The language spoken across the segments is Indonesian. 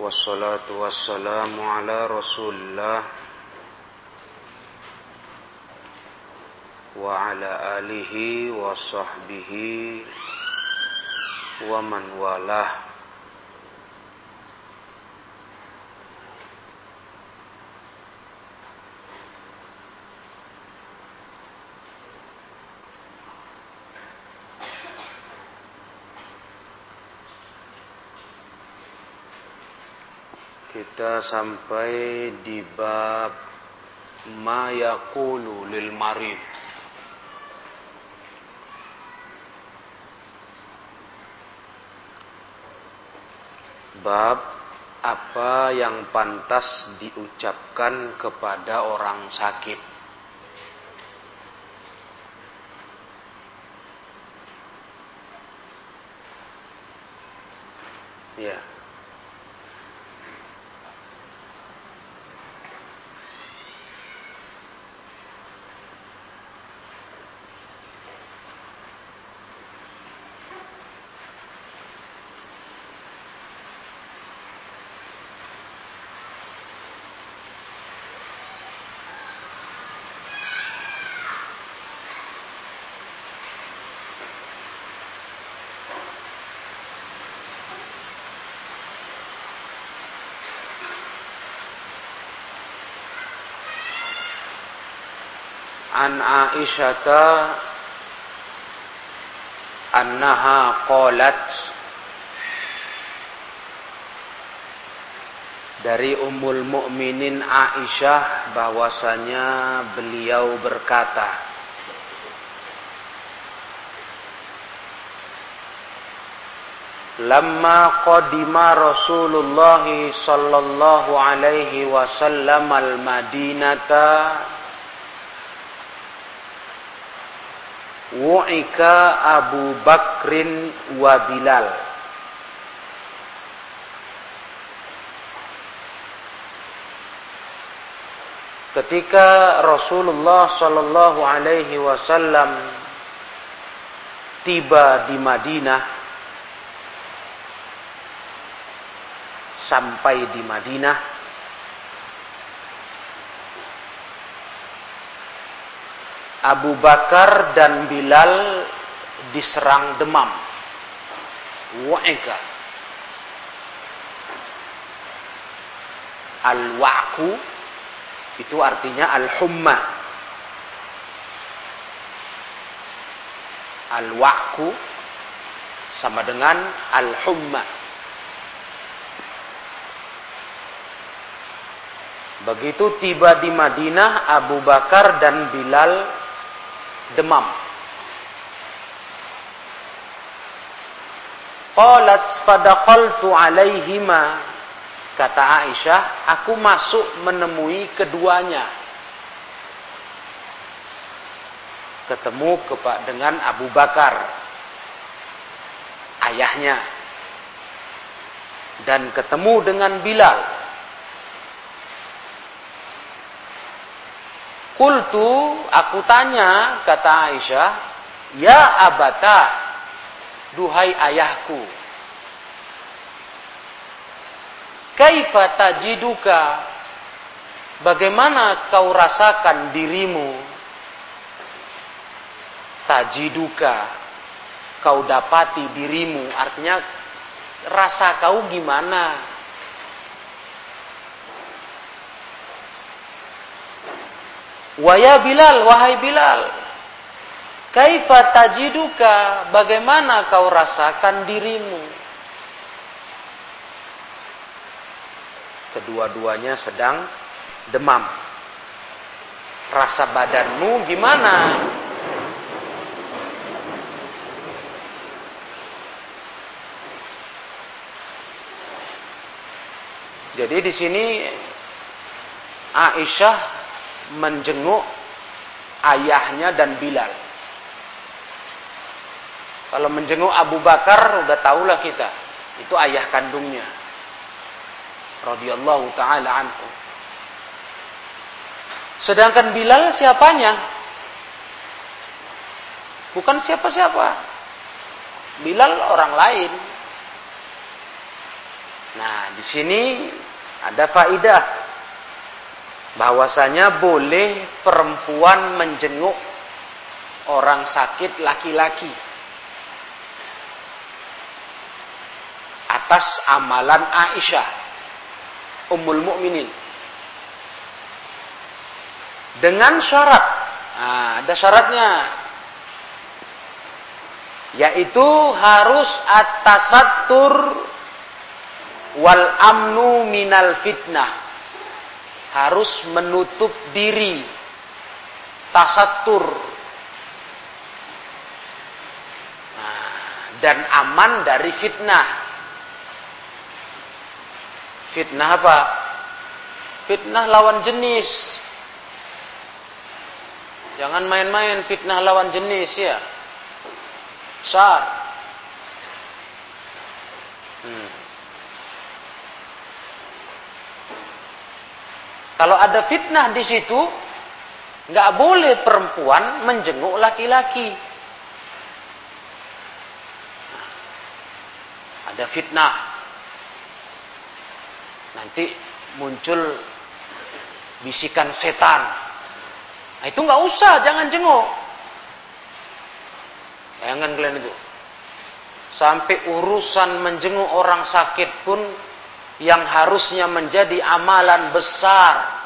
والصلاة والسلام على رسول الله وعلى آله وصحبه ومن والاه. Kita sampai di bab ma yaqulu lil marid. Bab apa yang pantas diucapkan kepada orang sakit. Ya. Yeah. An Aisyah annaha qalat. Dari Ummul Mukminin Aisyah bahwasanya beliau berkata Lama qadima Rasulullah sallallahu alaihi wasallam al-Madinata Wu'ika Abu Bakrin wa Bilal. Ketika Rasulullah Shallallahu Alaihi Wasallam tiba di Madinah, sampai di Madinah, Abu Bakar dan Bilal diserang demam. Wa'ika. Al-wa'ku itu artinya al-humma. Al-wa'ku sama dengan al-humma. Begitu tiba di Madinah, Abu Bakar dan Bilal demam. Qalat fadakhaltu alaihima kata Aisyah, aku masuk menemui keduanya. Ketemu dengan Abu Bakar, ayahnya, dan ketemu dengan Bilal, Kultu, aku tanya, kata Aisyah, Ya abata, duhai ayahku. Kaifa tajiduka? Bagaimana kau rasakan dirimu? Tajiduka, kau dapati dirimu. Artinya, rasa kau gimana? Waya Bilal, wahai Bilal. Kaifa tajiduka? Bagaimana kau rasakan dirimu? Kedua-duanya sedang demam. Rasa badanmu gimana? Jadi di sini Aisyah menjenguk ayahnya dan Bilal. Kalau menjenguk Abu Bakar udah tahulah kita, itu ayah kandungnya. Radhiyallahu taala anhu. Sedangkan Bilal siapanya? Bukan siapa-siapa. Bilal orang lain. Nah, di sini ada faidah bahwasanya boleh perempuan menjenguk orang sakit laki-laki. Atas amalan Aisyah Ummul Mukminin. Dengan syarat nah, ada syaratnya. Yaitu harus atasatur wal amnu minal fitnah harus menutup diri. Tasatur. Nah, dan aman dari fitnah. Fitnah apa? Fitnah lawan jenis. Jangan main-main fitnah lawan jenis ya. Sar Kalau ada fitnah di situ, nggak boleh perempuan menjenguk laki-laki. Ada fitnah. Nanti muncul bisikan setan. Nah, itu nggak usah, jangan jenguk. Jangan kalian itu. Sampai urusan menjenguk orang sakit pun yang harusnya menjadi amalan besar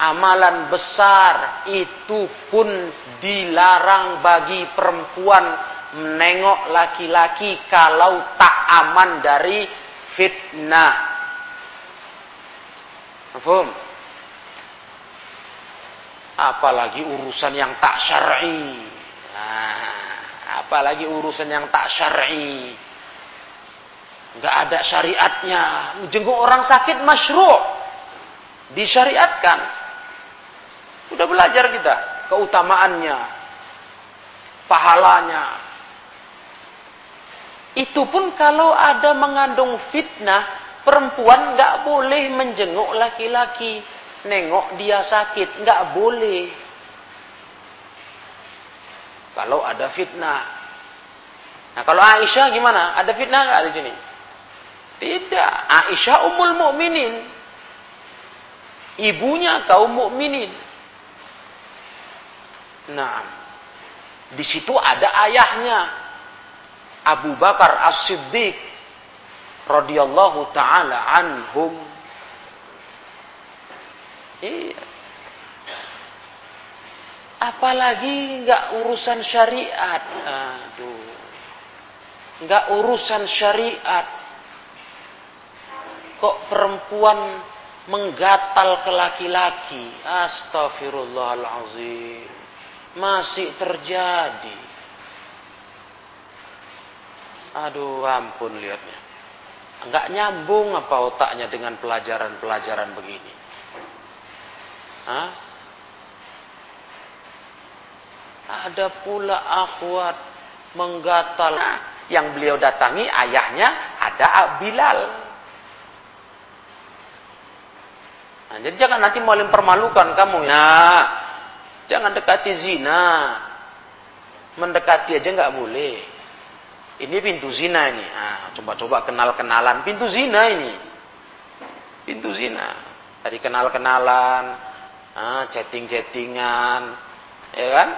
amalan besar itu pun dilarang bagi perempuan menengok laki-laki kalau tak aman dari fitnah. Paham? Apalagi urusan yang tak syar'i. Nah, apalagi urusan yang tak syar'i nggak ada syariatnya. Jenguk orang sakit masyru' disyariatkan. Udah belajar kita keutamaannya, pahalanya. Itu pun kalau ada mengandung fitnah, perempuan nggak boleh menjenguk laki-laki, nengok dia sakit, nggak boleh. Kalau ada fitnah. Nah kalau Aisyah gimana? Ada fitnah nggak di sini? Tidak. Aisyah umul mukminin. Ibunya kaum mukminin. Nah, di situ ada ayahnya Abu Bakar As-Siddiq radhiyallahu taala anhum. Iya. Apalagi nggak urusan syariat. Aduh. Nggak urusan syariat kok perempuan menggatal ke laki-laki. Astagfirullahalazim. Masih terjadi. Aduh, ampun lihatnya. Enggak nyambung apa otaknya dengan pelajaran-pelajaran begini. Hah? Ada pula akhwat menggatal. Nah, yang beliau datangi ayahnya ada Bilal. Nah, jadi jangan nanti mau mempermalukan kamu. Nah, jangan dekati zina. Mendekati aja nggak boleh. Ini pintu zina ini. Nah, coba-coba kenal-kenalan. Pintu zina ini. Pintu zina. Dari kenal-kenalan, nah, chatting-chattingan, ya kan?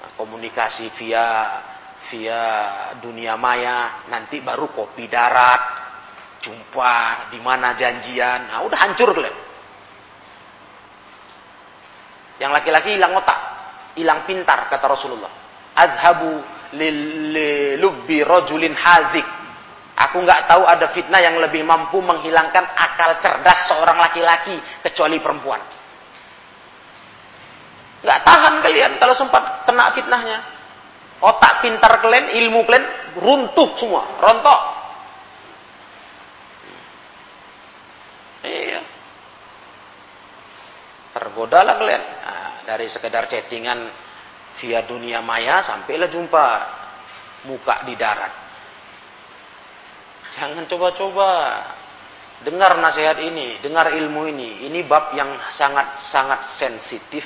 Nah, komunikasi via via dunia maya, nanti baru kopi darat, jumpa di mana janjian. Nah, udah hancur kalian. Yang laki-laki hilang otak, hilang pintar kata Rasulullah. Azhabu lilubbi rajulin hazik. Aku nggak tahu ada fitnah yang lebih mampu menghilangkan akal cerdas seorang laki-laki kecuali perempuan. Nggak tahan kalian kalau sempat kena fitnahnya. Otak pintar kalian, ilmu kalian runtuh semua, rontok. Iya. Tergodalah kalian dari sekedar chattingan via dunia maya sampailah jumpa muka di darat. Jangan coba-coba dengar nasihat ini, dengar ilmu ini. Ini bab yang sangat-sangat sensitif.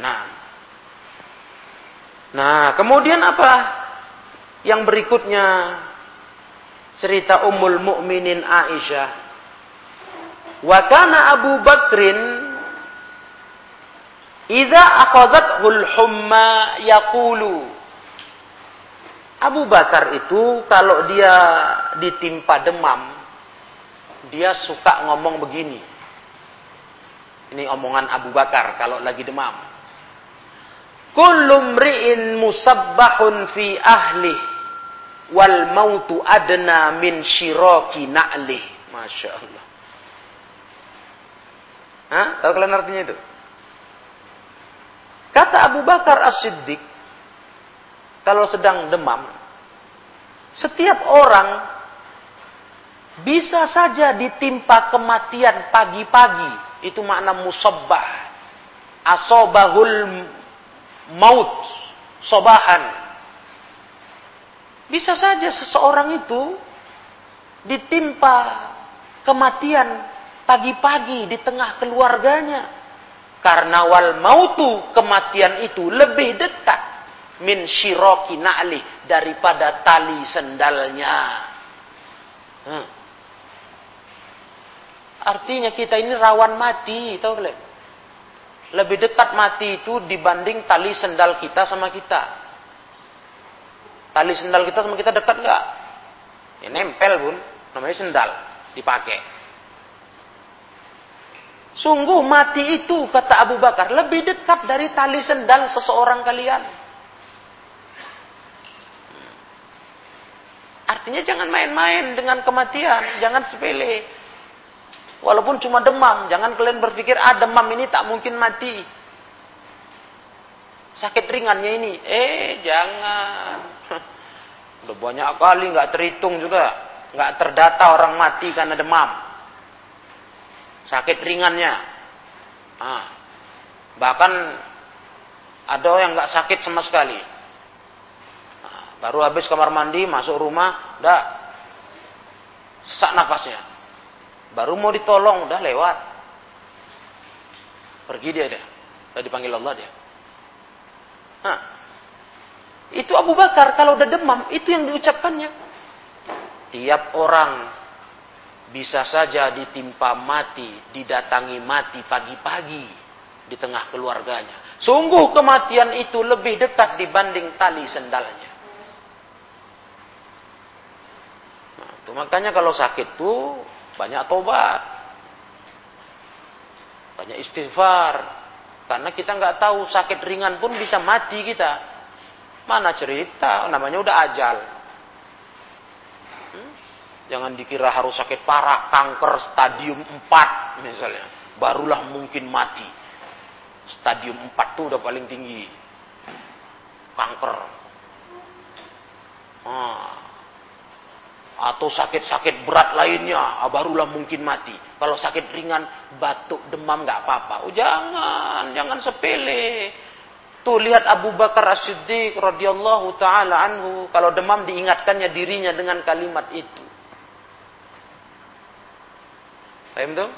Nah. Nah, kemudian apa? Yang berikutnya cerita Ummul Mukminin Aisyah. Wa kana Abu Bakrin idza akhadhathul humma yaqulu Abu Bakar itu kalau dia ditimpa demam dia suka ngomong begini. Ini omongan Abu Bakar kalau lagi demam. Kullu mri'in musabbahun fi ahli wal mautu adna min syiraki na'lih. Masya Allah. Hah? Tahu kalian artinya itu? Kata Abu Bakar As-Siddiq, kalau sedang demam, setiap orang bisa saja ditimpa kematian pagi-pagi. Itu makna musabbah. Asobahul maut. Sobahan. Bisa saja seseorang itu ditimpa kematian pagi-pagi di tengah keluarganya. Karena wal mautu kematian itu lebih dekat min shiroki na'li daripada tali sendalnya. Hmm. Artinya kita ini rawan mati, tahu kalian? Lebih dekat mati itu dibanding tali sendal kita sama kita. Tali sendal kita sama kita dekat nggak? Ya nempel bun, namanya sendal, dipakai. Sungguh mati itu kata Abu Bakar lebih dekat dari tali sendal seseorang kalian. Artinya jangan main-main dengan kematian, jangan sepele. Walaupun cuma demam, jangan kalian berpikir ah demam ini tak mungkin mati. Sakit ringannya ini, eh jangan. Udah banyak kali nggak terhitung juga, nggak terdata orang mati karena demam. Sakit ringannya, ah, bahkan ada yang nggak sakit sama sekali. Nah, baru habis kamar mandi, masuk rumah, dah sesak nafasnya. Baru mau ditolong udah lewat. Pergi dia dia. Udah dipanggil Allah dia. Nah, itu Abu Bakar kalau udah demam itu yang diucapkannya. Tiap orang bisa saja ditimpa mati, didatangi mati pagi-pagi di tengah keluarganya. Sungguh kematian itu lebih dekat dibanding tali sendalnya. Nah, itu makanya kalau sakit tuh banyak tobat. Banyak istighfar. Karena kita nggak tahu sakit ringan pun bisa mati kita. Mana cerita, namanya udah ajal. Jangan dikira harus sakit parah, kanker stadium 4 misalnya. Barulah mungkin mati. Stadium 4 tuh udah paling tinggi. Kanker. Ah, atau sakit-sakit berat lainnya, ah, barulah mungkin mati. Kalau sakit ringan, batuk, demam nggak apa-apa. Oh jangan, jangan sepele. Tuh lihat Abu Bakar As-Siddiq radhiyallahu taala anhu, kalau demam diingatkannya dirinya dengan kalimat itu. Paham tuh?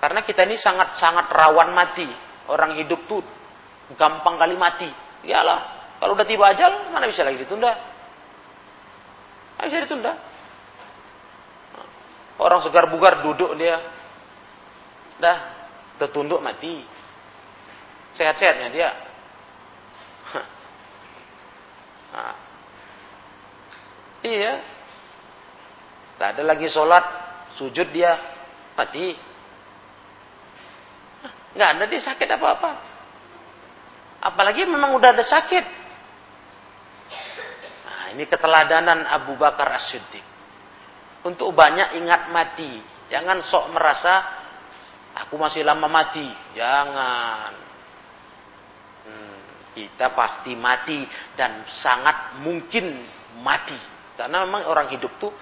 Karena kita ini sangat-sangat rawan mati. Orang hidup tuh gampang kali mati. Iyalah, kalau udah tiba ajal, mana bisa lagi ditunda? Nggak bisa ditunda. Orang segar bugar duduk dia. Dah, tertunduk mati. Sehat-sehatnya dia. Nah. Iya. Tak ada lagi sholat, sujud dia, mati. Nggak ada dia sakit apa-apa. Apalagi memang udah ada sakit. Ini keteladanan Abu Bakar As-Siddiq. Untuk banyak ingat mati. Jangan sok merasa aku masih lama mati. Jangan. Hmm, kita pasti mati dan sangat mungkin mati. Karena memang orang hidup tuh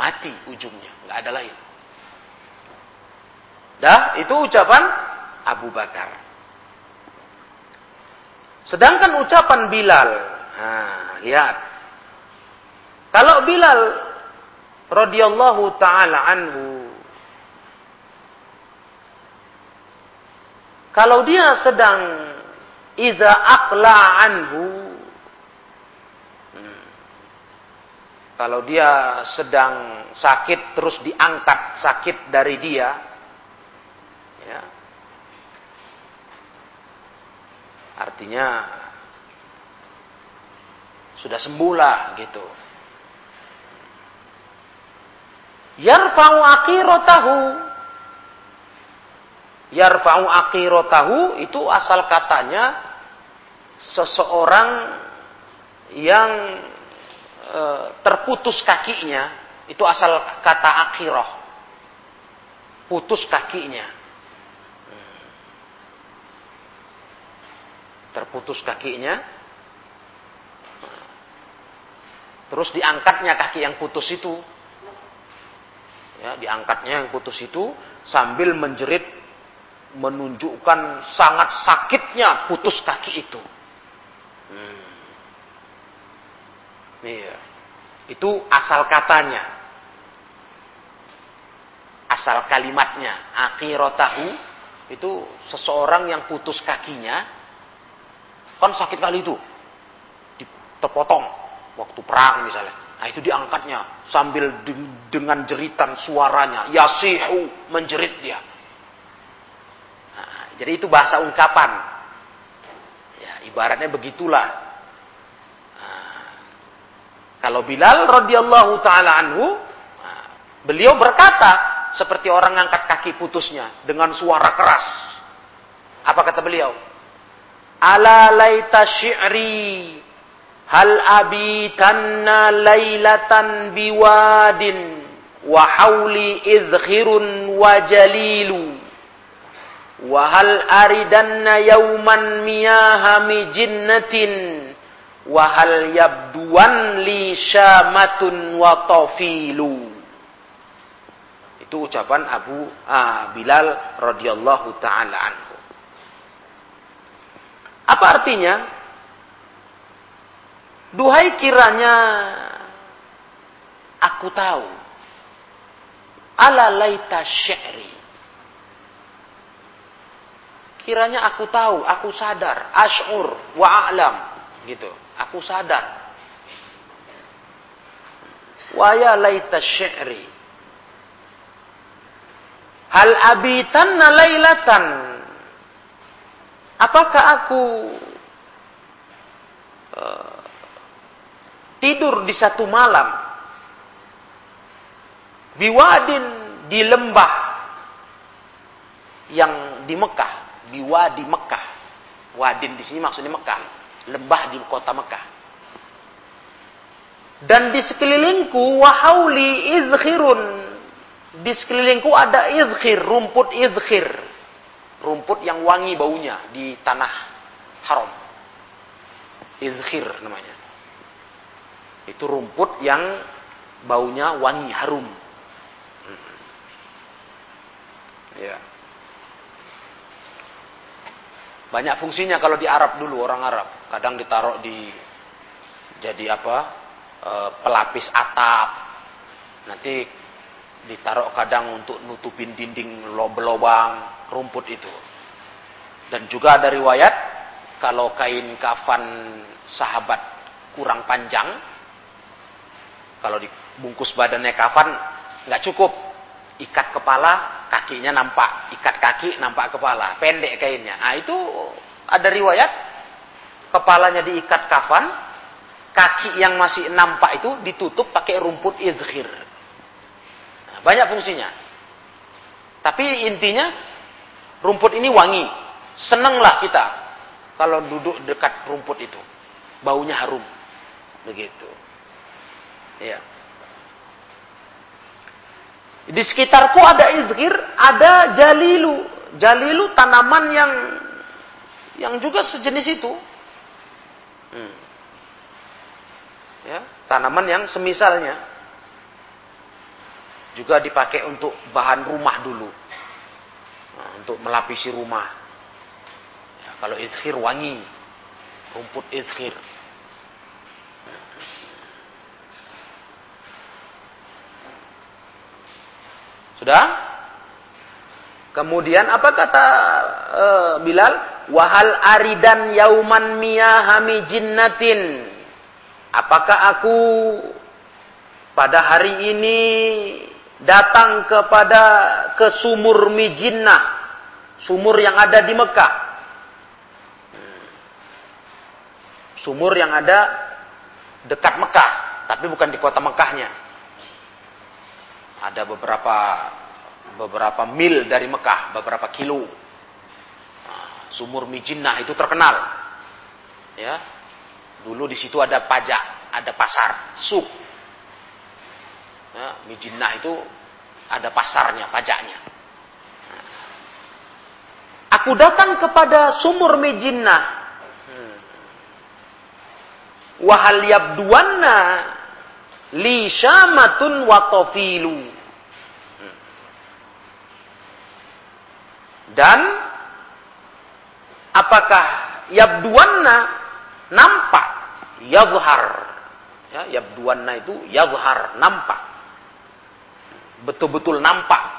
mati ujungnya. Nggak ada lain. Dah, itu ucapan Abu Bakar. Sedangkan ucapan Bilal. Nah, lihat. Kalau Bilal radhiyallahu taala anhu kalau dia sedang idza aqla anhu hmm, kalau dia sedang sakit terus diangkat sakit dari dia ya. Artinya sudah sembuh lah gitu. Yarfa'u akhiratahu. Yarfa'u akhiratahu itu asal katanya seseorang yang e, terputus kakinya itu asal kata akhirah. Putus kakinya. Terputus kakinya. Terus diangkatnya kaki yang putus itu. Ya diangkatnya yang putus itu sambil menjerit menunjukkan sangat sakitnya putus kaki itu. Hmm. Iya. Itu asal katanya. Asal kalimatnya. Akhiratahu itu seseorang yang putus kakinya kan sakit kali itu. Terpotong waktu perang misalnya. Nah itu diangkatnya sambil dengan jeritan suaranya. Yasihu menjerit dia. Nah, jadi itu bahasa ungkapan ibaratnya begitulah. Kalau Bilal radhiyallahu taala anhu, beliau berkata seperti orang angkat kaki putusnya dengan suara keras. Apa kata beliau? Ala laita syi'ri hal abitanna lailatan biwadin wa hauli idhkhirun wa jalilu Wahal aridanna yauman miyahami jinnatin wahal yabduan li syamatun wa tafilu. Itu ucapan Abu ah, Bilal radhiyallahu taala anhu. Apa artinya? Duhai kiranya aku tahu. Ala laita syi'ri kiranya aku tahu, aku sadar, ashur wa a'lam gitu. Aku sadar. Wa ya laita syi'ri. Hal abitanna lailatan. Apakah aku uh, tidur di satu malam biwadin di lembah yang di Mekah di wadi Mekah. Wadin di sini maksudnya Mekah, lembah di kota Mekah. Dan di sekelilingku wahauli izkhirun. Di sekelilingku ada izkhir, rumput izkhir. Rumput yang wangi baunya di tanah haram. Izkhir namanya. Itu rumput yang baunya wangi harum. Hmm. Ya. Banyak fungsinya kalau di Arab dulu orang Arab. Kadang ditaruh di jadi apa? E, pelapis atap. Nanti ditaruh kadang untuk nutupin dinding lobang rumput itu. Dan juga ada riwayat kalau kain kafan sahabat kurang panjang, kalau dibungkus badannya kafan nggak cukup, ikat kepala, kakinya nampak, ikat kaki nampak kepala, pendek kainnya. Ah itu ada riwayat kepalanya diikat kafan, kaki yang masih nampak itu ditutup pakai rumput izhir. Banyak fungsinya. Tapi intinya rumput ini wangi. Senanglah kita kalau duduk dekat rumput itu. Baunya harum. Begitu. Ya. Di sekitarku ada izkir, ada jalilu. Jalilu tanaman yang yang juga sejenis itu. Hmm. Ya, tanaman yang semisalnya juga dipakai untuk bahan rumah dulu. Nah, untuk melapisi rumah. Ya, kalau izkir wangi, rumput izkir. Sudah? Kemudian apa kata uh, Bilal? Wahal aridan yauman miyahami jinnatin. Apakah aku pada hari ini datang kepada ke sumur Mijinnah, sumur yang ada di Mekah. Sumur yang ada dekat Mekah, tapi bukan di kota Mekahnya. Ada beberapa beberapa mil dari Mekah, beberapa kilo. Sumur Mijinnah itu terkenal. Ya. Dulu di situ ada pajak, ada pasar, suk Ya, Mijinnah itu ada pasarnya, pajaknya. Aku datang kepada sumur Mijinnah. Wahal yabduanna li syamatun wa tofilu. Dan apakah yabduanna? Nampak. Yazhar ya yabduanna itu yazhar nampak. Betul-betul nampak.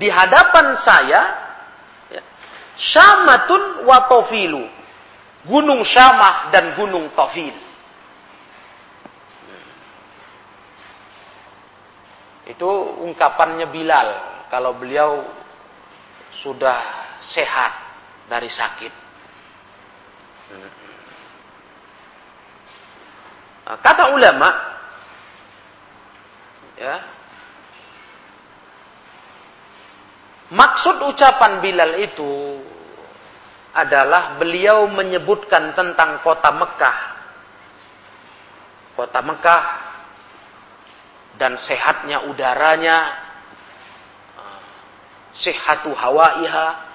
Di hadapan saya ya, Syamatun wa Tofilu Gunung Syamah dan Gunung Tofil itu ungkapannya Bilal. Kalau beliau sudah sehat dari sakit kata ulama ya Maksud ucapan Bilal itu adalah beliau menyebutkan tentang kota Mekah. Kota Mekah dan sehatnya udaranya, sehatu hawaiha.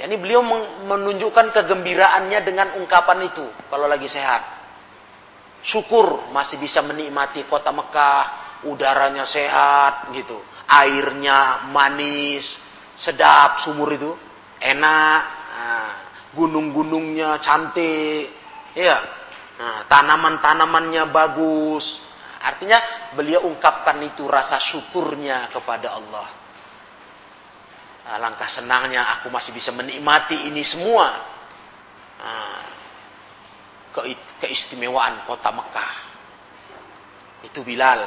Yani beliau menunjukkan kegembiraannya dengan ungkapan itu kalau lagi sehat. Syukur masih bisa menikmati kota Mekah, udaranya sehat gitu airnya manis, sedap sumur itu, enak, nah, gunung-gunungnya cantik, ya, tanaman-tanamannya bagus. Artinya beliau ungkapkan itu rasa syukurnya kepada Allah. Alangkah senangnya aku masih bisa menikmati ini semua. Ke, keistimewaan kota Mekah. Itu Bilal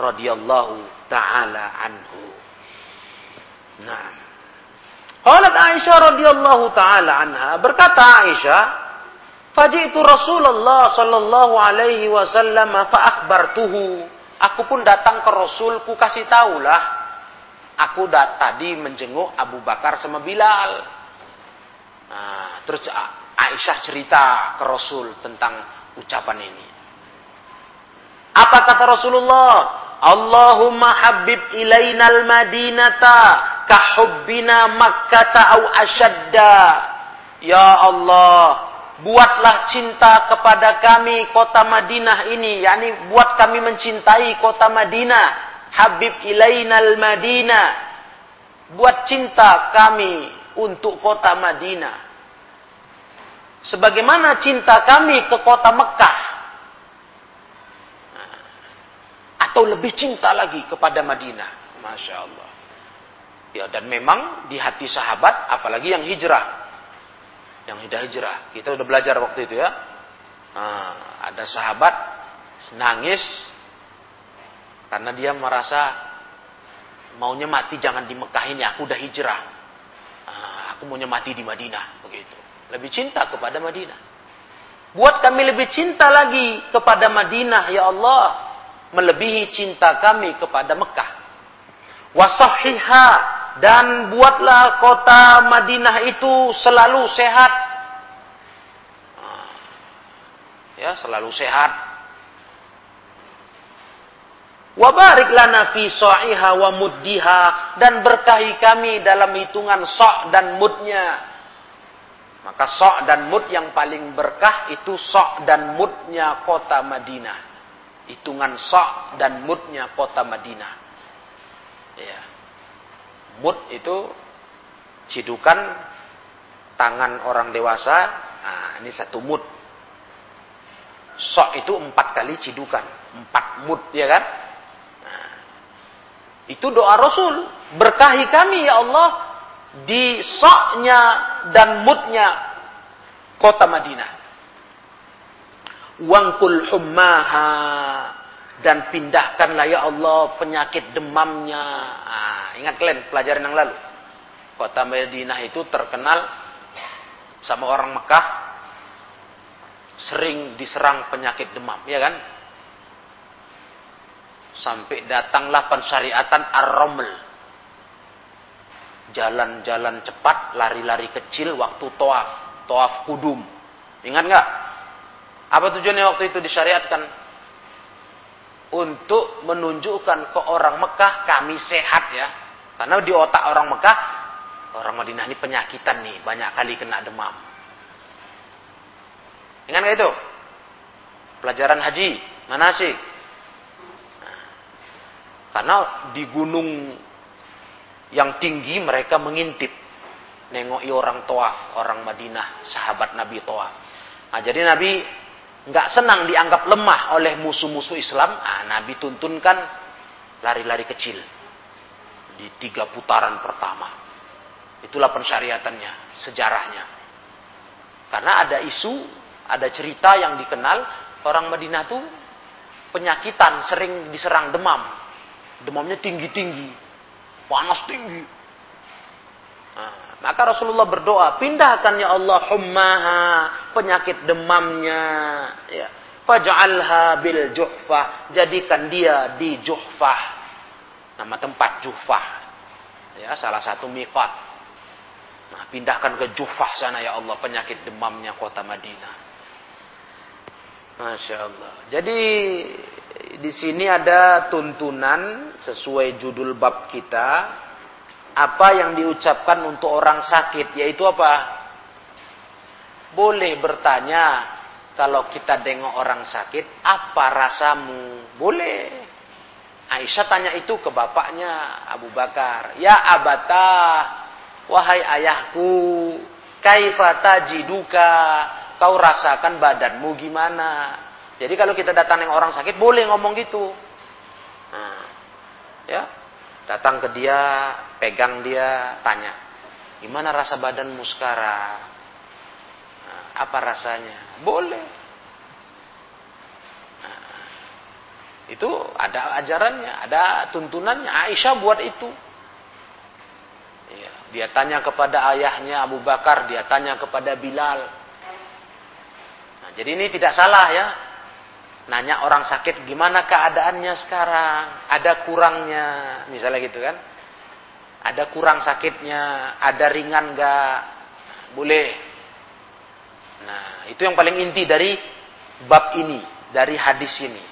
radhiyallahu taala anhu. Nah. Qalat Aisyah radhiyallahu taala anha berkata Aisyah, "Faji'tu Rasulullah sallallahu alaihi wasallam fa akhbartuhu." Aku pun datang ke Rasul, ku kasih tahulah. Aku dat tadi menjenguk Abu Bakar sama Bilal. Nah, terus Aisyah cerita ke Rasul tentang ucapan ini. Apa kata Rasulullah? Allahumma habib ilainal madinata kahubbina makkata au asyadda. Ya Allah, buatlah cinta kepada kami kota Madinah ini, yakni buat kami mencintai kota Madinah. Habib ilainal Madinah. Buat cinta kami untuk kota Madinah. Sebagaimana cinta kami ke kota Mekah. atau lebih cinta lagi kepada Madinah. Masya Allah. Ya dan memang di hati sahabat, apalagi yang hijrah, yang sudah hijrah, kita udah belajar waktu itu ya. Nah, ada sahabat nangis karena dia merasa maunya mati jangan di Mekah ini, aku udah hijrah. Nah, aku maunya mati di Madinah, begitu. Lebih cinta kepada Madinah. Buat kami lebih cinta lagi kepada Madinah, ya Allah melebihi cinta kami kepada Mekah. Wasahiha dan buatlah kota Madinah itu selalu sehat. Ya, selalu sehat. Wabarik lana fi sa'iha wa muddiha dan berkahi kami dalam hitungan sok dan mudnya. Maka sok dan mud yang paling berkah itu sok dan mudnya kota Madinah hitungan sa' dan mudnya kota Madinah. Ya. Mud itu cidukan tangan orang dewasa. Nah, ini satu mud. Sok itu empat kali cidukan. Empat mud, ya kan? Itu doa Rasul. Berkahi kami, ya Allah, di soknya dan mudnya kota Madinah wangkul hummaha dan pindahkanlah ya Allah penyakit demamnya. Nah, ingat kalian pelajaran yang lalu. Kota Madinah itu terkenal sama orang Mekah sering diserang penyakit demam, ya kan? Sampai datanglah pensyariatan Ar-Raml. Jalan-jalan cepat, lari-lari kecil waktu toaf, toaf kudum. Ingat nggak? Apa tujuannya waktu itu disyariatkan? Untuk menunjukkan ke orang Mekah kami sehat ya. Karena di otak orang Mekah, orang Madinah ini penyakitan nih, banyak kali kena demam. Ingat nggak itu? Pelajaran haji, manasik. Karena di gunung yang tinggi mereka mengintip. Nengoki orang toaf, orang Madinah, sahabat Nabi toaf. Nah, jadi Nabi nggak senang dianggap lemah oleh musuh-musuh Islam, nah, Nabi tuntunkan lari-lari kecil di tiga putaran pertama. Itulah pensyariatannya, sejarahnya. Karena ada isu, ada cerita yang dikenal orang Madinah tuh penyakitan, sering diserang demam. Demamnya tinggi-tinggi, panas tinggi. Nah, maka Rasulullah berdoa, pindahkan ya Allah hummaha, penyakit demamnya. Ya. Faj'alha bil juhfah, jadikan dia di juhfah. Nama tempat juhfah. Ya, salah satu miqat. Nah, pindahkan ke juhfah sana ya Allah penyakit demamnya kota Madinah. Masya Allah. Jadi di sini ada tuntunan sesuai judul bab kita apa yang diucapkan untuk orang sakit yaitu apa? Boleh bertanya kalau kita dengar orang sakit, apa rasamu? Boleh. Aisyah tanya itu ke bapaknya Abu Bakar. Ya abata, wahai ayahku, kaifata jiduka, kau rasakan badanmu gimana? Jadi kalau kita datang yang orang sakit, boleh ngomong gitu. Nah, ya, datang ke dia, pegang dia, tanya, gimana rasa badanmu sekarang? Nah, apa rasanya? Boleh. Nah, itu ada ajarannya, ada tuntunannya. Aisyah buat itu. Ya, dia tanya kepada ayahnya Abu Bakar, dia tanya kepada Bilal. Nah, jadi ini tidak salah ya. Nanya orang sakit gimana keadaannya sekarang, ada kurangnya, misalnya gitu kan ada kurang sakitnya, ada ringan enggak, boleh. Nah, itu yang paling inti dari bab ini, dari hadis ini.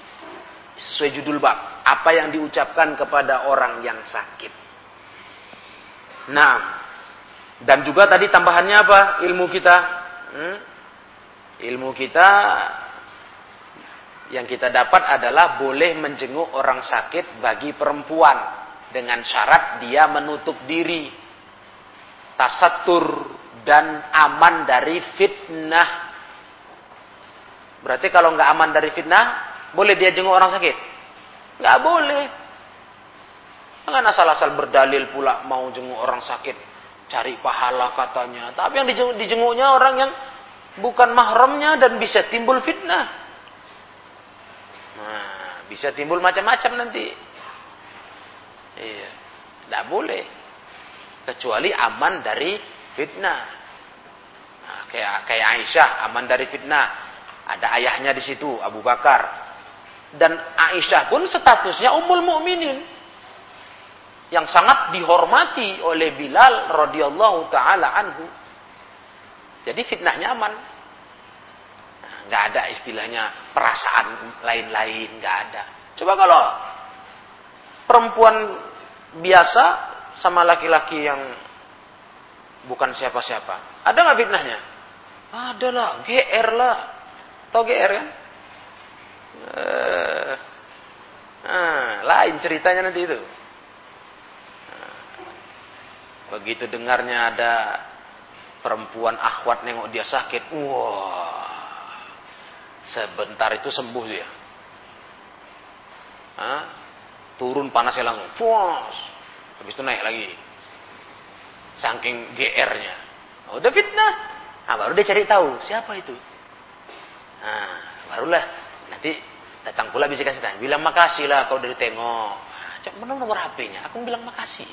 Sesuai judul bab, apa yang diucapkan kepada orang yang sakit. Nah, dan juga tadi tambahannya apa? Ilmu kita. Hmm? Ilmu kita yang kita dapat adalah boleh menjenguk orang sakit bagi perempuan. Dengan syarat dia menutup diri. Tasatur dan aman dari fitnah. Berarti kalau nggak aman dari fitnah boleh dia jenguk orang sakit? Nggak boleh. Jangan asal-asal berdalil pula mau jenguk orang sakit cari pahala katanya. Tapi yang dijenguk, dijenguknya orang yang bukan mahramnya dan bisa timbul fitnah nah bisa timbul macam-macam nanti Iya. Tidak boleh. Kecuali aman dari fitnah. Nah, kayak kayak Aisyah aman dari fitnah. Ada ayahnya di situ, Abu Bakar. Dan Aisyah pun statusnya ummul mukminin yang sangat dihormati oleh Bilal radhiyallahu taala anhu. Jadi fitnahnya aman. Nggak ada istilahnya perasaan lain-lain, nggak ada. Coba kalau perempuan biasa sama laki-laki yang bukan siapa-siapa. Ada nggak fitnahnya? Ada lah, GR lah. Tahu GR kan? Eh, nah, lain ceritanya nanti itu. Nah, begitu dengarnya ada perempuan akhwat nengok dia sakit, wah, sebentar itu sembuh dia. Hah? turun panasnya langsung puas habis itu naik lagi saking GR-nya oh, udah fitnah nah, baru dia cari tahu siapa itu nah barulah nanti Datang pula tanya, bilang makasih lah kau dari tengok. Cak mana nomor HP-nya? Aku bilang makasih.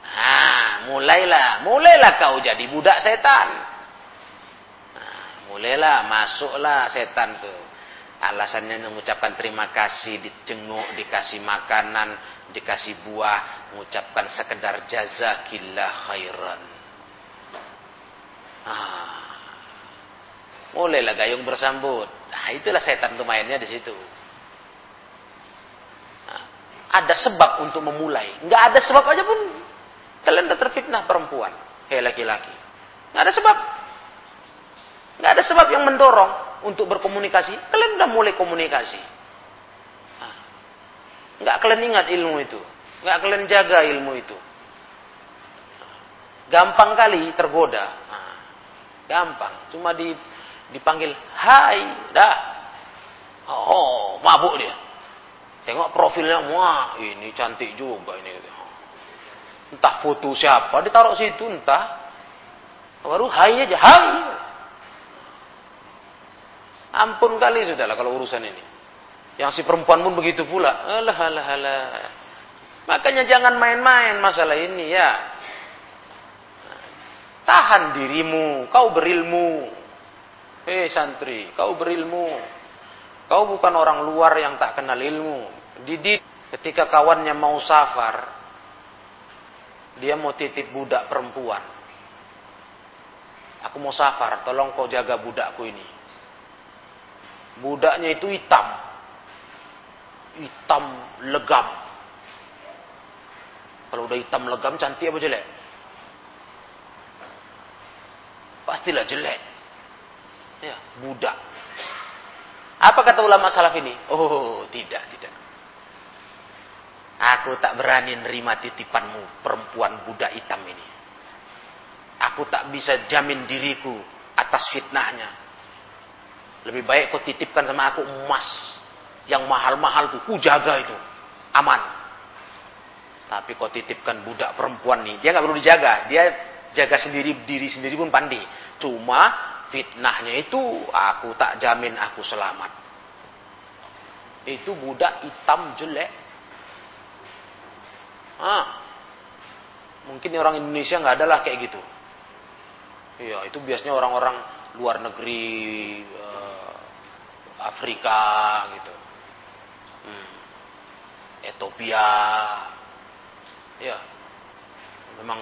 Nah, mulailah, mulailah kau jadi budak setan. Mulailah, masuklah setan tuh. Alasannya mengucapkan terima kasih, dijenguk, dikasih makanan, dikasih buah, mengucapkan sekedar jazakillah khairan. Ah, mulailah gayung bersambut. Nah, itulah setan tuh mainnya di situ. Nah, ada sebab untuk memulai. Nggak ada sebab aja pun kalian udah terfitnah perempuan, kayak laki-laki. Nggak ada sebab. Nggak ada sebab yang mendorong untuk berkomunikasi. Kalian udah mulai komunikasi. Nah, nggak kalian ingat ilmu itu. Nggak kalian jaga ilmu itu. Gampang kali tergoda. Nah, gampang. Cuma di dipanggil hai dah oh mabuk dia tengok profilnya wah ini cantik juga ini entah foto siapa ditaruh situ entah baru hai aja hai ampun kali sudahlah kalau urusan ini yang si perempuan pun begitu pula alah alah alah makanya jangan main-main masalah ini ya tahan dirimu kau berilmu Hei santri, kau berilmu. Kau bukan orang luar yang tak kenal ilmu. Didik ketika kawannya mau safar, dia mau titip budak perempuan. Aku mau safar, tolong kau jaga budakku ini. Budaknya itu hitam. Hitam legam. Kalau udah hitam legam cantik apa jelek? Pastilah jelek. Ya, budak. Apa kata ulama salaf ini? Oh, tidak, tidak. Aku tak berani nerima titipanmu perempuan budak hitam ini. Aku tak bisa jamin diriku atas fitnahnya. Lebih baik kau titipkan sama aku emas yang mahal-mahal tuh, ku jaga itu, aman. Tapi kau titipkan budak perempuan nih, dia nggak perlu dijaga, dia jaga sendiri diri sendiri pun pandi. Cuma fitnahnya itu aku tak jamin aku selamat. Itu budak hitam jelek. Ah, mungkin orang Indonesia nggak ada lah kayak gitu. Iya, itu biasanya orang-orang luar negeri, uh, Afrika gitu, hmm. Ethiopia, ya, memang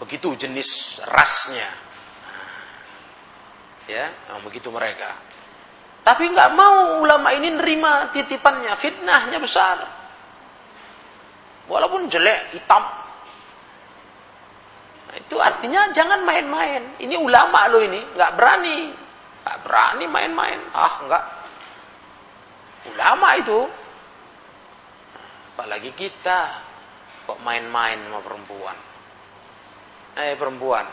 begitu jenis rasnya Ya, nah, begitu mereka. Tapi nggak mau ulama ini nerima titipannya, fitnahnya besar. Walaupun jelek, hitam. Nah, itu artinya jangan main-main. Ini ulama lo ini, nggak berani, nggak berani main-main. Ah, nggak. Ulama itu. Apalagi kita kok main-main sama perempuan. Eh perempuan,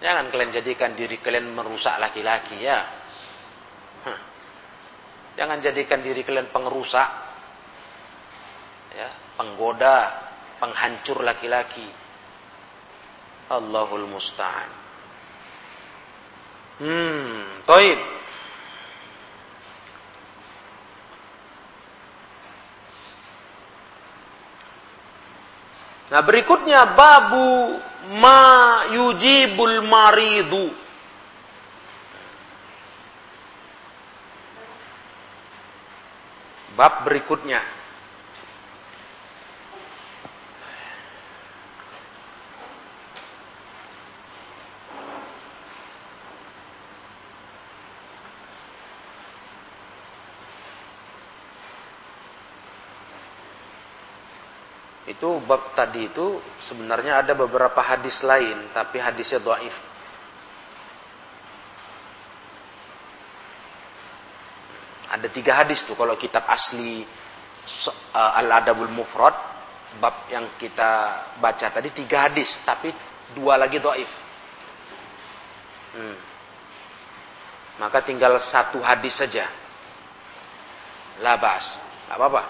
Jangan kalian jadikan diri kalian merusak laki-laki ya. Jangan jadikan diri kalian pengerusak. Ya, penggoda, penghancur laki-laki. Allahul musta'an. Hmm, toib. Nah berikutnya babu ma yujibul maridu. Bab berikutnya Itu bab tadi itu sebenarnya ada beberapa hadis lain, tapi hadisnya doaif. Ada tiga hadis tuh kalau kitab asli uh, Al-Adabul Mufrad, bab yang kita baca tadi tiga hadis, tapi dua lagi doaif. Hmm. Maka tinggal satu hadis saja. Labas, nggak apa-apa.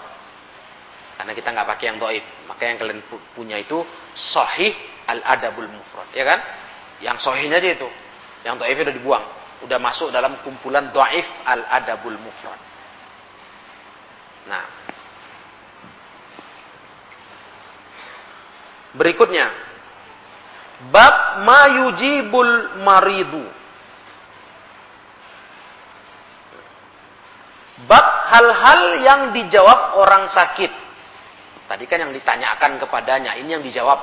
Karena kita nggak pakai yang doib. Maka yang kalian punya itu sahih al-adabul mufrad. Ya kan? Yang sahihnya aja itu. Yang doib udah dibuang. Udah masuk dalam kumpulan doif al-adabul mufrad. Nah. Berikutnya. Bab ma yujibul maridu. Bab hal-hal yang dijawab orang sakit. Tadi kan yang ditanyakan kepadanya, ini yang dijawab.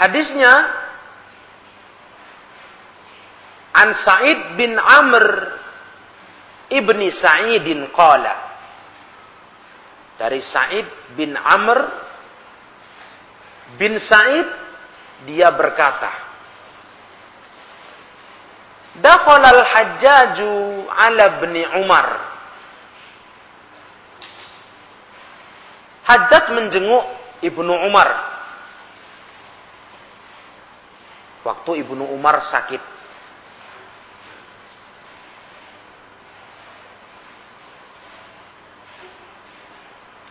Hadisnya An Sa'id bin Amr ibni Sa'idin qala dari Sa'id bin Amr bin Sa'id dia berkata Dakhalal hajjaju ala bni Umar. Hajjaj menjenguk Ibnu Umar. Waktu Ibnu Umar sakit.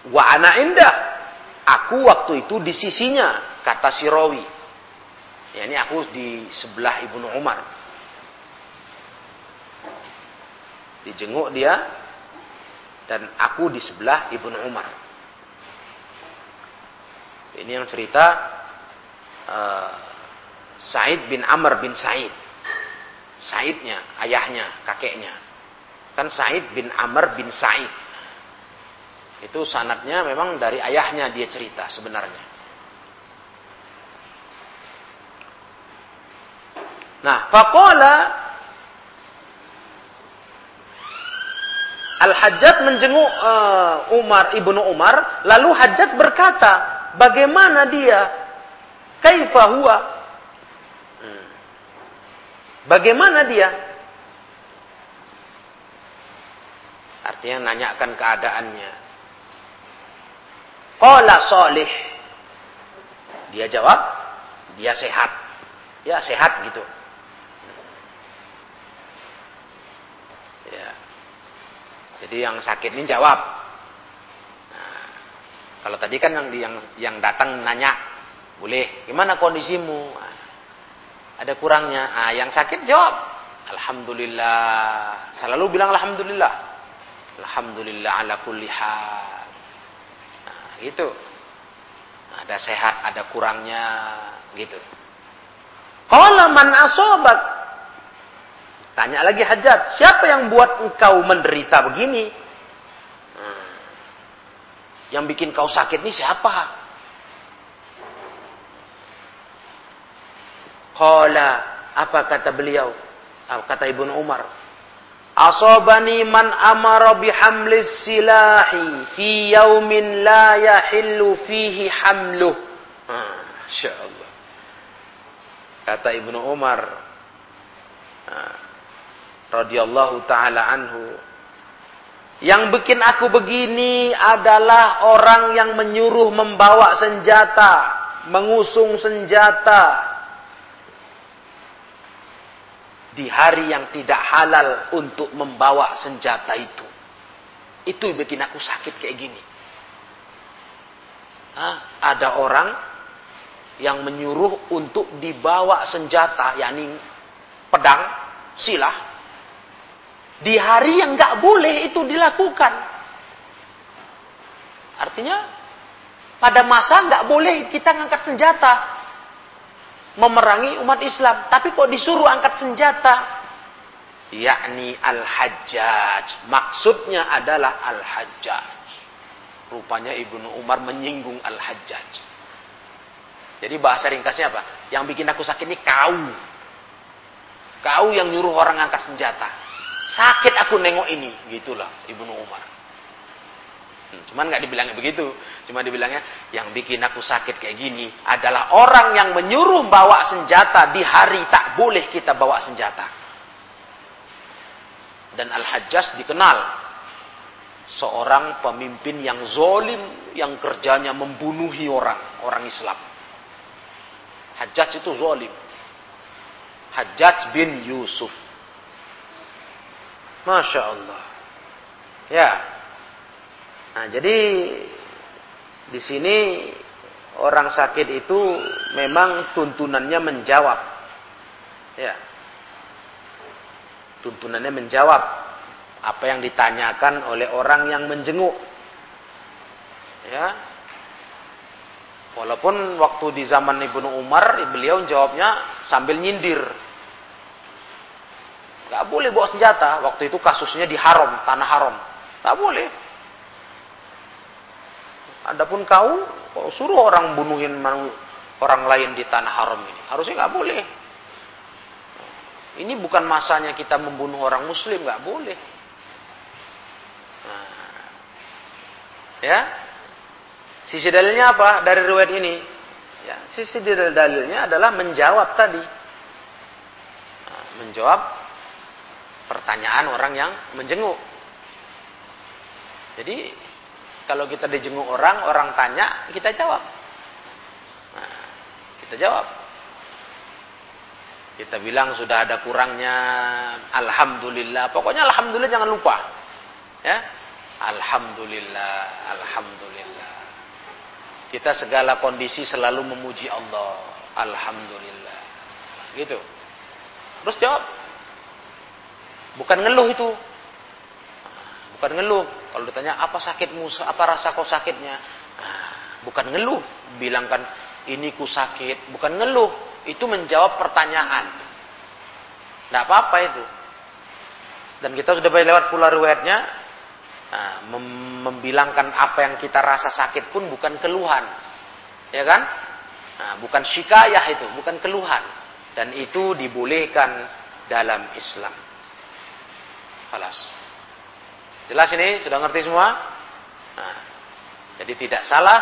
Wa ana indah. Aku waktu itu di sisinya, kata si Rawi. Ya, ini aku di sebelah Ibnu Umar. Dijenguk dia dan aku di sebelah Ibnu Umar. Ini yang cerita uh, Said bin Amr bin Said. Saidnya, ayahnya, kakeknya. Kan Said bin Amr bin Said. Itu sanatnya memang dari ayahnya dia cerita sebenarnya. Nah, faqala Al-Hajjat menjenguk uh, Umar ibnu Umar, lalu Hajjat berkata, bagaimana dia? Kaifa huwa? Hmm. Bagaimana dia? Artinya nanyakan keadaannya. Qala solih. Dia jawab, dia sehat. Ya sehat gitu. Jadi yang sakit ini jawab. Nah, kalau tadi kan yang yang yang datang nanya, boleh, gimana kondisimu? Nah, ada kurangnya. Nah, yang sakit jawab, alhamdulillah. Selalu bilang alhamdulillah. Alhamdulillah ala kulli hal. Nah, gitu. Ada sehat, ada kurangnya, gitu. Kalau man asobat Tanya lagi hajat, siapa yang buat engkau menderita begini? Hmm. Yang bikin kau sakit ini siapa? Qala, apa kata beliau? Kata Ibnu Umar. Asobani man amara bihamlis silahi fi yaumin la yahillu fihi hamluh. Hmm, Masya Allah. Kata Ibnu Umar. Radhiyallahu taala anhu yang bikin aku begini adalah orang yang menyuruh membawa senjata, mengusung senjata di hari yang tidak halal untuk membawa senjata itu. Itu bikin aku sakit kayak gini. Hah? Ada orang yang menyuruh untuk dibawa senjata, yakni pedang, silah, di hari yang nggak boleh itu dilakukan. Artinya pada masa nggak boleh kita ngangkat senjata memerangi umat Islam, tapi kok disuruh angkat senjata? Yakni al-hajjaj. Maksudnya adalah al-hajjaj. Rupanya Ibnu Umar menyinggung al-hajjaj. Jadi bahasa ringkasnya apa? Yang bikin aku sakit ini kau. Kau yang nyuruh orang angkat senjata. Sakit aku nengok ini, gitulah Ibnu Umar. Hmm, cuman nggak dibilangnya begitu, cuma dibilangnya yang bikin aku sakit kayak gini adalah orang yang menyuruh bawa senjata di hari tak boleh kita bawa senjata. Dan Al-Hajjaj dikenal seorang pemimpin yang zolim yang kerjanya membunuhi orang, orang Islam. Hajjaj itu zolim. Hajjaj bin Yusuf Masya Allah. Ya. Nah, jadi di sini orang sakit itu memang tuntunannya menjawab. Ya. Tuntunannya menjawab apa yang ditanyakan oleh orang yang menjenguk. Ya. Walaupun waktu di zaman Ibnu Umar, beliau jawabnya sambil nyindir. Gak boleh bawa senjata. Waktu itu kasusnya di haram, tanah haram. Gak boleh. Adapun kau, kau suruh orang bunuhin orang lain di tanah haram ini. Harusnya nggak boleh. Ini bukan masanya kita membunuh orang muslim, nggak boleh. Nah, ya, sisi dalilnya apa dari riwayat ini? Ya, sisi dalilnya adalah menjawab tadi, nah, menjawab pertanyaan orang yang menjenguk. Jadi kalau kita dijenguk orang, orang tanya, kita jawab. Nah, kita jawab. Kita bilang sudah ada kurangnya, alhamdulillah. Pokoknya alhamdulillah jangan lupa. Ya. Alhamdulillah, alhamdulillah. Kita segala kondisi selalu memuji Allah. Alhamdulillah. Gitu. Terus jawab. Bukan ngeluh itu. Bukan ngeluh. Kalau ditanya apa sakitmu, apa rasa kau sakitnya? Bukan ngeluh. Bilangkan ini ku sakit. Bukan ngeluh. Itu menjawab pertanyaan. Tidak apa-apa itu. Dan kita sudah lewat pula riwayatnya. Nah, mem membilangkan apa yang kita rasa sakit pun bukan keluhan. Ya kan? Nah, bukan syikayah itu. Bukan keluhan. Dan itu dibolehkan dalam Islam. Alas. Jelas ini? Sudah ngerti semua? Nah, jadi tidak salah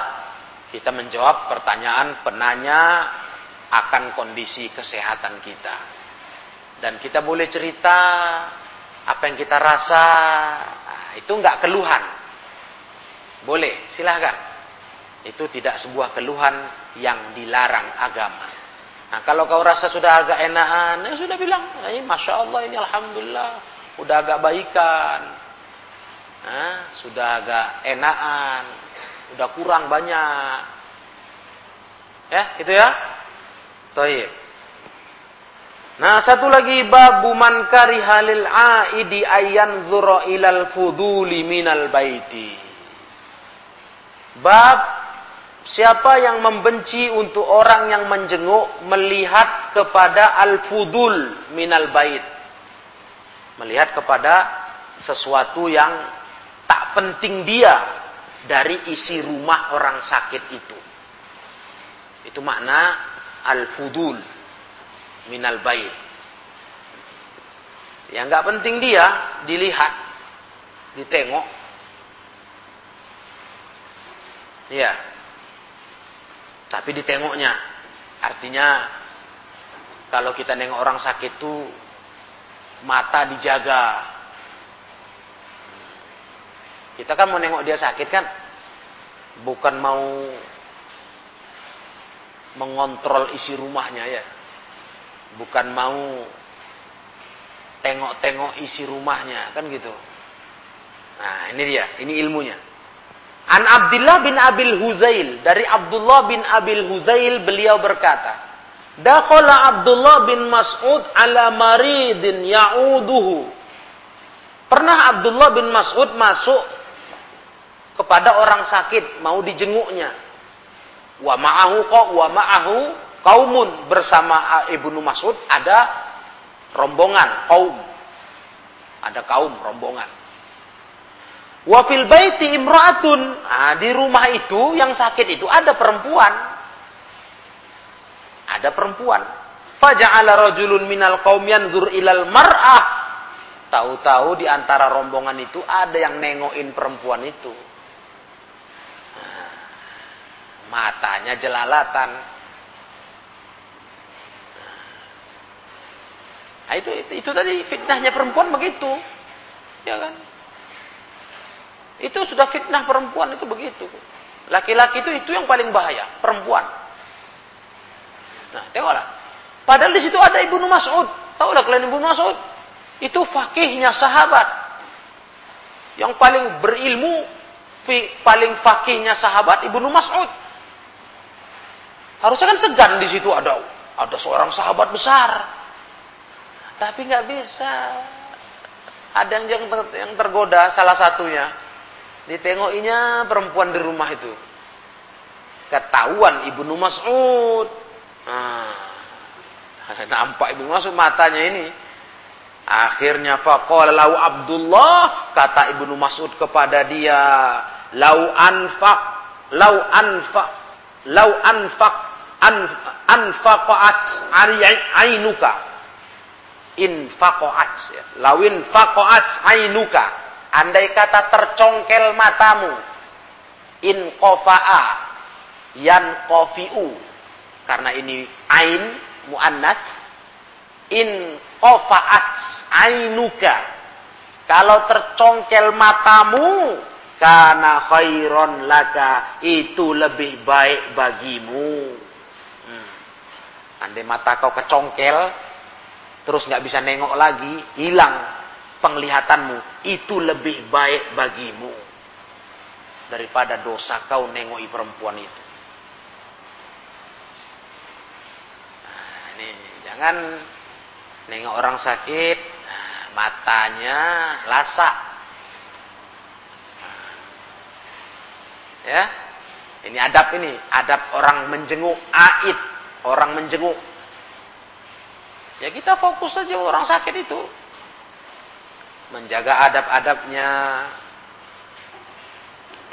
kita menjawab pertanyaan penanya akan kondisi kesehatan kita. Dan kita boleh cerita apa yang kita rasa. Nah, itu nggak keluhan. Boleh, silahkan. Itu tidak sebuah keluhan yang dilarang agama. Nah, kalau kau rasa sudah agak enakan, ya sudah bilang, ini masya Allah ini alhamdulillah, udah agak baikan. Nah, sudah agak enakan, udah kurang banyak. Ya, itu ya. Taib. Nah, satu lagi babu man karihalil aidi ayan zura ilal fuduli minal baiti. Bab siapa yang membenci untuk orang yang menjenguk melihat kepada al-fudul minal bait. Melihat kepada sesuatu yang tak penting dia dari isi rumah orang sakit itu. Itu makna al-fudul minal bait. Yang nggak penting dia dilihat, ditengok. Ya. Tapi ditengoknya. Artinya kalau kita nengok orang sakit tuh mata dijaga, kita kan mau nengok dia sakit kan, bukan mau mengontrol isi rumahnya ya. Bukan mau tengok-tengok isi rumahnya, kan gitu. Nah, ini dia, ini ilmunya. An Abdullah bin Abil Huzail, dari Abdullah bin Abil Huzail beliau berkata, Dakhala Abdullah bin Mas'ud ala maridin ya'uduhu. Pernah Abdullah bin Mas'ud masuk kepada orang sakit mau dijenguknya. Wa ma'ahu kok wa ma'ahu kaumun bersama Ibnu Mas'ud ada rombongan kaum. Ada kaum rombongan. Wa fil baiti imra'atun. Nah, di rumah itu yang sakit itu ada perempuan. Ada perempuan. Faja'ala rajulun minal qaum yanzur ilal mar'ah. Tahu-tahu di antara rombongan itu ada yang nengokin perempuan itu. matanya jelalatan. Nah, itu, itu itu tadi fitnahnya perempuan begitu. Ya kan? Itu sudah fitnah perempuan itu begitu. Laki-laki itu itu yang paling bahaya, perempuan. Nah, tengoklah. Padahal di situ ada Ibnu Mas'ud. Tahu lah kalian Ibnu Mas'ud? Itu fakihnya sahabat. Yang paling berilmu, paling fakihnya sahabat Ibnu Mas'ud. Harusnya kan segan di situ ada ada seorang sahabat besar. Tapi nggak bisa. Ada yang yang tergoda salah satunya. Ditengokinya perempuan di rumah itu. Ketahuan Ibnu Mas'ud. Nah, nampak Ibnu Mas'ud matanya ini. Akhirnya faqala lau Abdullah kata Ibnu Mas'ud kepada dia, "Lau anfaq, lau anfaq, lau anfaq an, anfaqat ainuka." Infaqat ya. Lawin faqat ainuka. Andai kata tercongkel matamu. In qafa'a yan qafi'u. Karena ini ain muannats. In qafa'at ainuka. Kalau tercongkel matamu karena khairon laka. Itu lebih baik bagimu. Hmm. andai mata kau kecongkel terus nggak bisa nengok lagi hilang penglihatanmu. Itu lebih baik bagimu. Daripada dosa kau nengoki perempuan itu nah, ini jangan Nengok orang sakit, matanya lasak. Ya, ini adab ini, adab orang menjenguk aid, orang menjenguk. Ya kita fokus saja orang sakit itu. Menjaga adab-adabnya,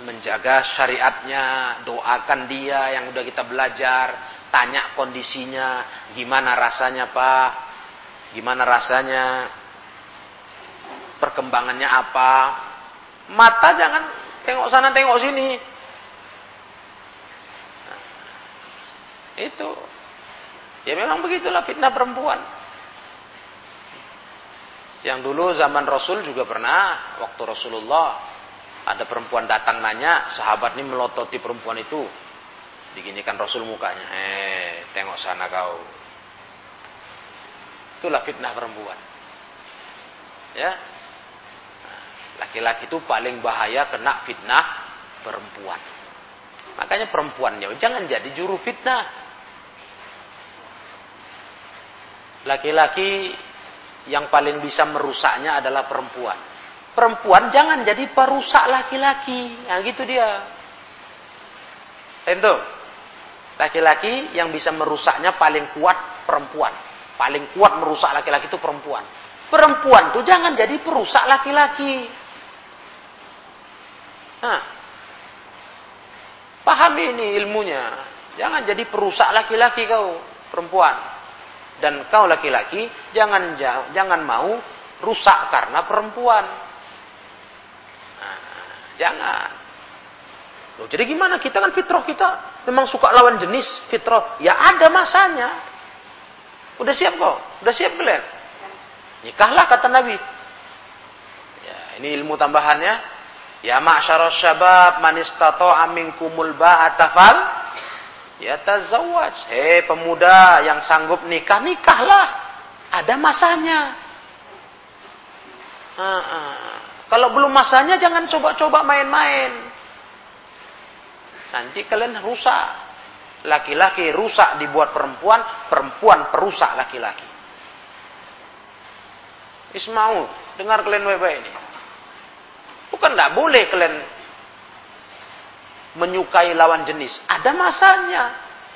menjaga syariatnya, doakan dia yang udah kita belajar, tanya kondisinya, gimana rasanya Pak, Gimana rasanya? Perkembangannya apa? Mata jangan tengok sana tengok sini. Itu. Ya memang begitulah fitnah perempuan. Yang dulu zaman Rasul juga pernah waktu Rasulullah ada perempuan datang nanya, sahabat ini melototi perempuan itu. Diginikan Rasul mukanya, "Eh, tengok sana kau." Itulah fitnah perempuan. Ya. Laki-laki itu paling bahaya kena fitnah perempuan. Makanya perempuannya jangan jadi juru fitnah. Laki-laki yang paling bisa merusaknya adalah perempuan. Perempuan jangan jadi perusak laki-laki. Nah gitu dia. Tentu. Laki-laki yang bisa merusaknya paling kuat perempuan. Paling kuat merusak laki-laki itu perempuan. Perempuan tuh jangan jadi perusak laki-laki. Nah, pahami ini ilmunya. Jangan jadi perusak laki-laki kau, perempuan. Dan kau laki-laki jangan jangan mau rusak karena perempuan. Nah, jangan. Loh, jadi gimana? Kita kan fitrah kita memang suka lawan jenis fitrah. Ya ada masanya. Udah siap kok? Udah siap kalian? Nikahlah kata Nabi. Ya, ini ilmu tambahannya. Ya ma'syaras syabab man istata'a minkumul ba'ata fal yatazawwaj. Hei pemuda yang sanggup nikah, nikahlah. Ada masanya. Ha -ha. Kalau belum masanya jangan coba-coba main-main. Nanti kalian rusak. Laki-laki rusak dibuat perempuan, perempuan perusak laki-laki. Ismau, dengar kalian baik-baik ini. Bukan tidak boleh kalian menyukai lawan jenis. Ada masanya.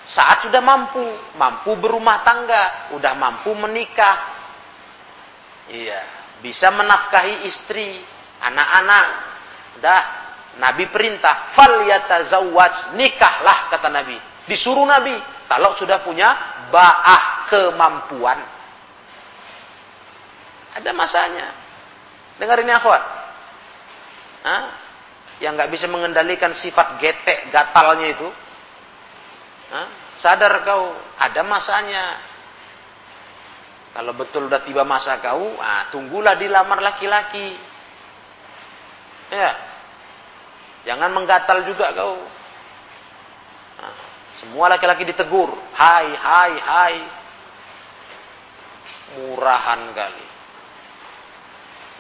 Saat sudah mampu, mampu berumah tangga, udah mampu menikah. Iya, bisa menafkahi istri, anak-anak. Dah, Nabi perintah, fal yatazawwaj, nikahlah kata Nabi. Disuruh Nabi kalau sudah punya ba'ah kemampuan. Ada masanya. Dengar ini akhwat. Yang nggak bisa mengendalikan sifat getek gatalnya itu. Hah? Sadar kau, ada masanya. Kalau betul udah tiba masa kau, ah, tunggulah dilamar laki-laki. Ya. Jangan menggatal juga kau. Semua laki-laki ditegur. Hai, hai, hai. Murahan kali.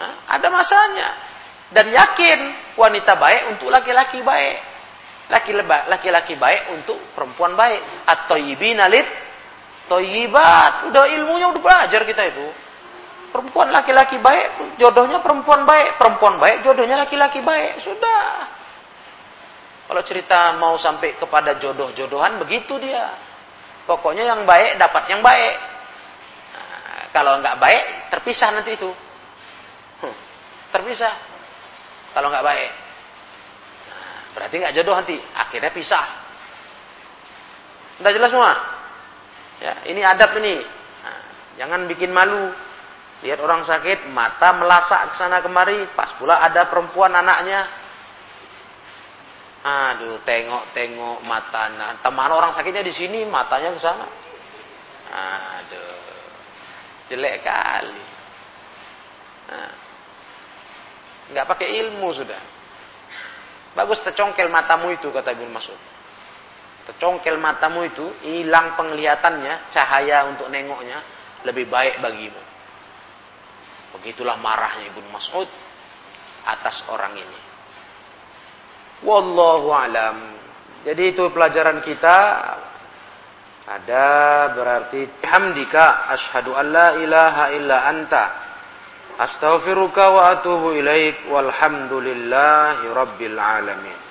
Hah? Ada masanya. Dan yakin wanita baik untuk laki-laki baik. Laki-laki baik untuk perempuan baik. Atau ibinalit toyibat. Udah ilmunya udah belajar kita itu. Perempuan laki-laki baik, jodohnya perempuan baik. Perempuan baik, jodohnya laki-laki baik. Sudah. Kalau cerita mau sampai kepada jodoh-jodohan, begitu dia. Pokoknya yang baik dapat yang baik. Nah, kalau nggak baik, terpisah nanti itu. Hmm, terpisah. Kalau nggak baik. Nah, berarti nggak jodoh nanti. Akhirnya pisah. Udah jelas semua? Ya, ini adab ini. Nah, jangan bikin malu. Lihat orang sakit, mata melasak ke sana kemari, pas pula ada perempuan anaknya Aduh, tengok-tengok matanya. Teman orang sakitnya di sini, matanya ke sana. Aduh, jelek kali. Nah, nggak pakai ilmu sudah. Bagus tercongkel matamu itu kata Ibnu Mas'ud. Tercongkel matamu itu hilang penglihatannya, cahaya untuk nengoknya lebih baik bagimu. Begitulah marahnya Ibnu Mas'ud atas orang ini. Wallahu alam. Jadi itu pelajaran kita ada berarti hamdika asyhadu an la ilaha illa anta astaghfiruka wa atubu ilaik walhamdulillahi rabbil alamin.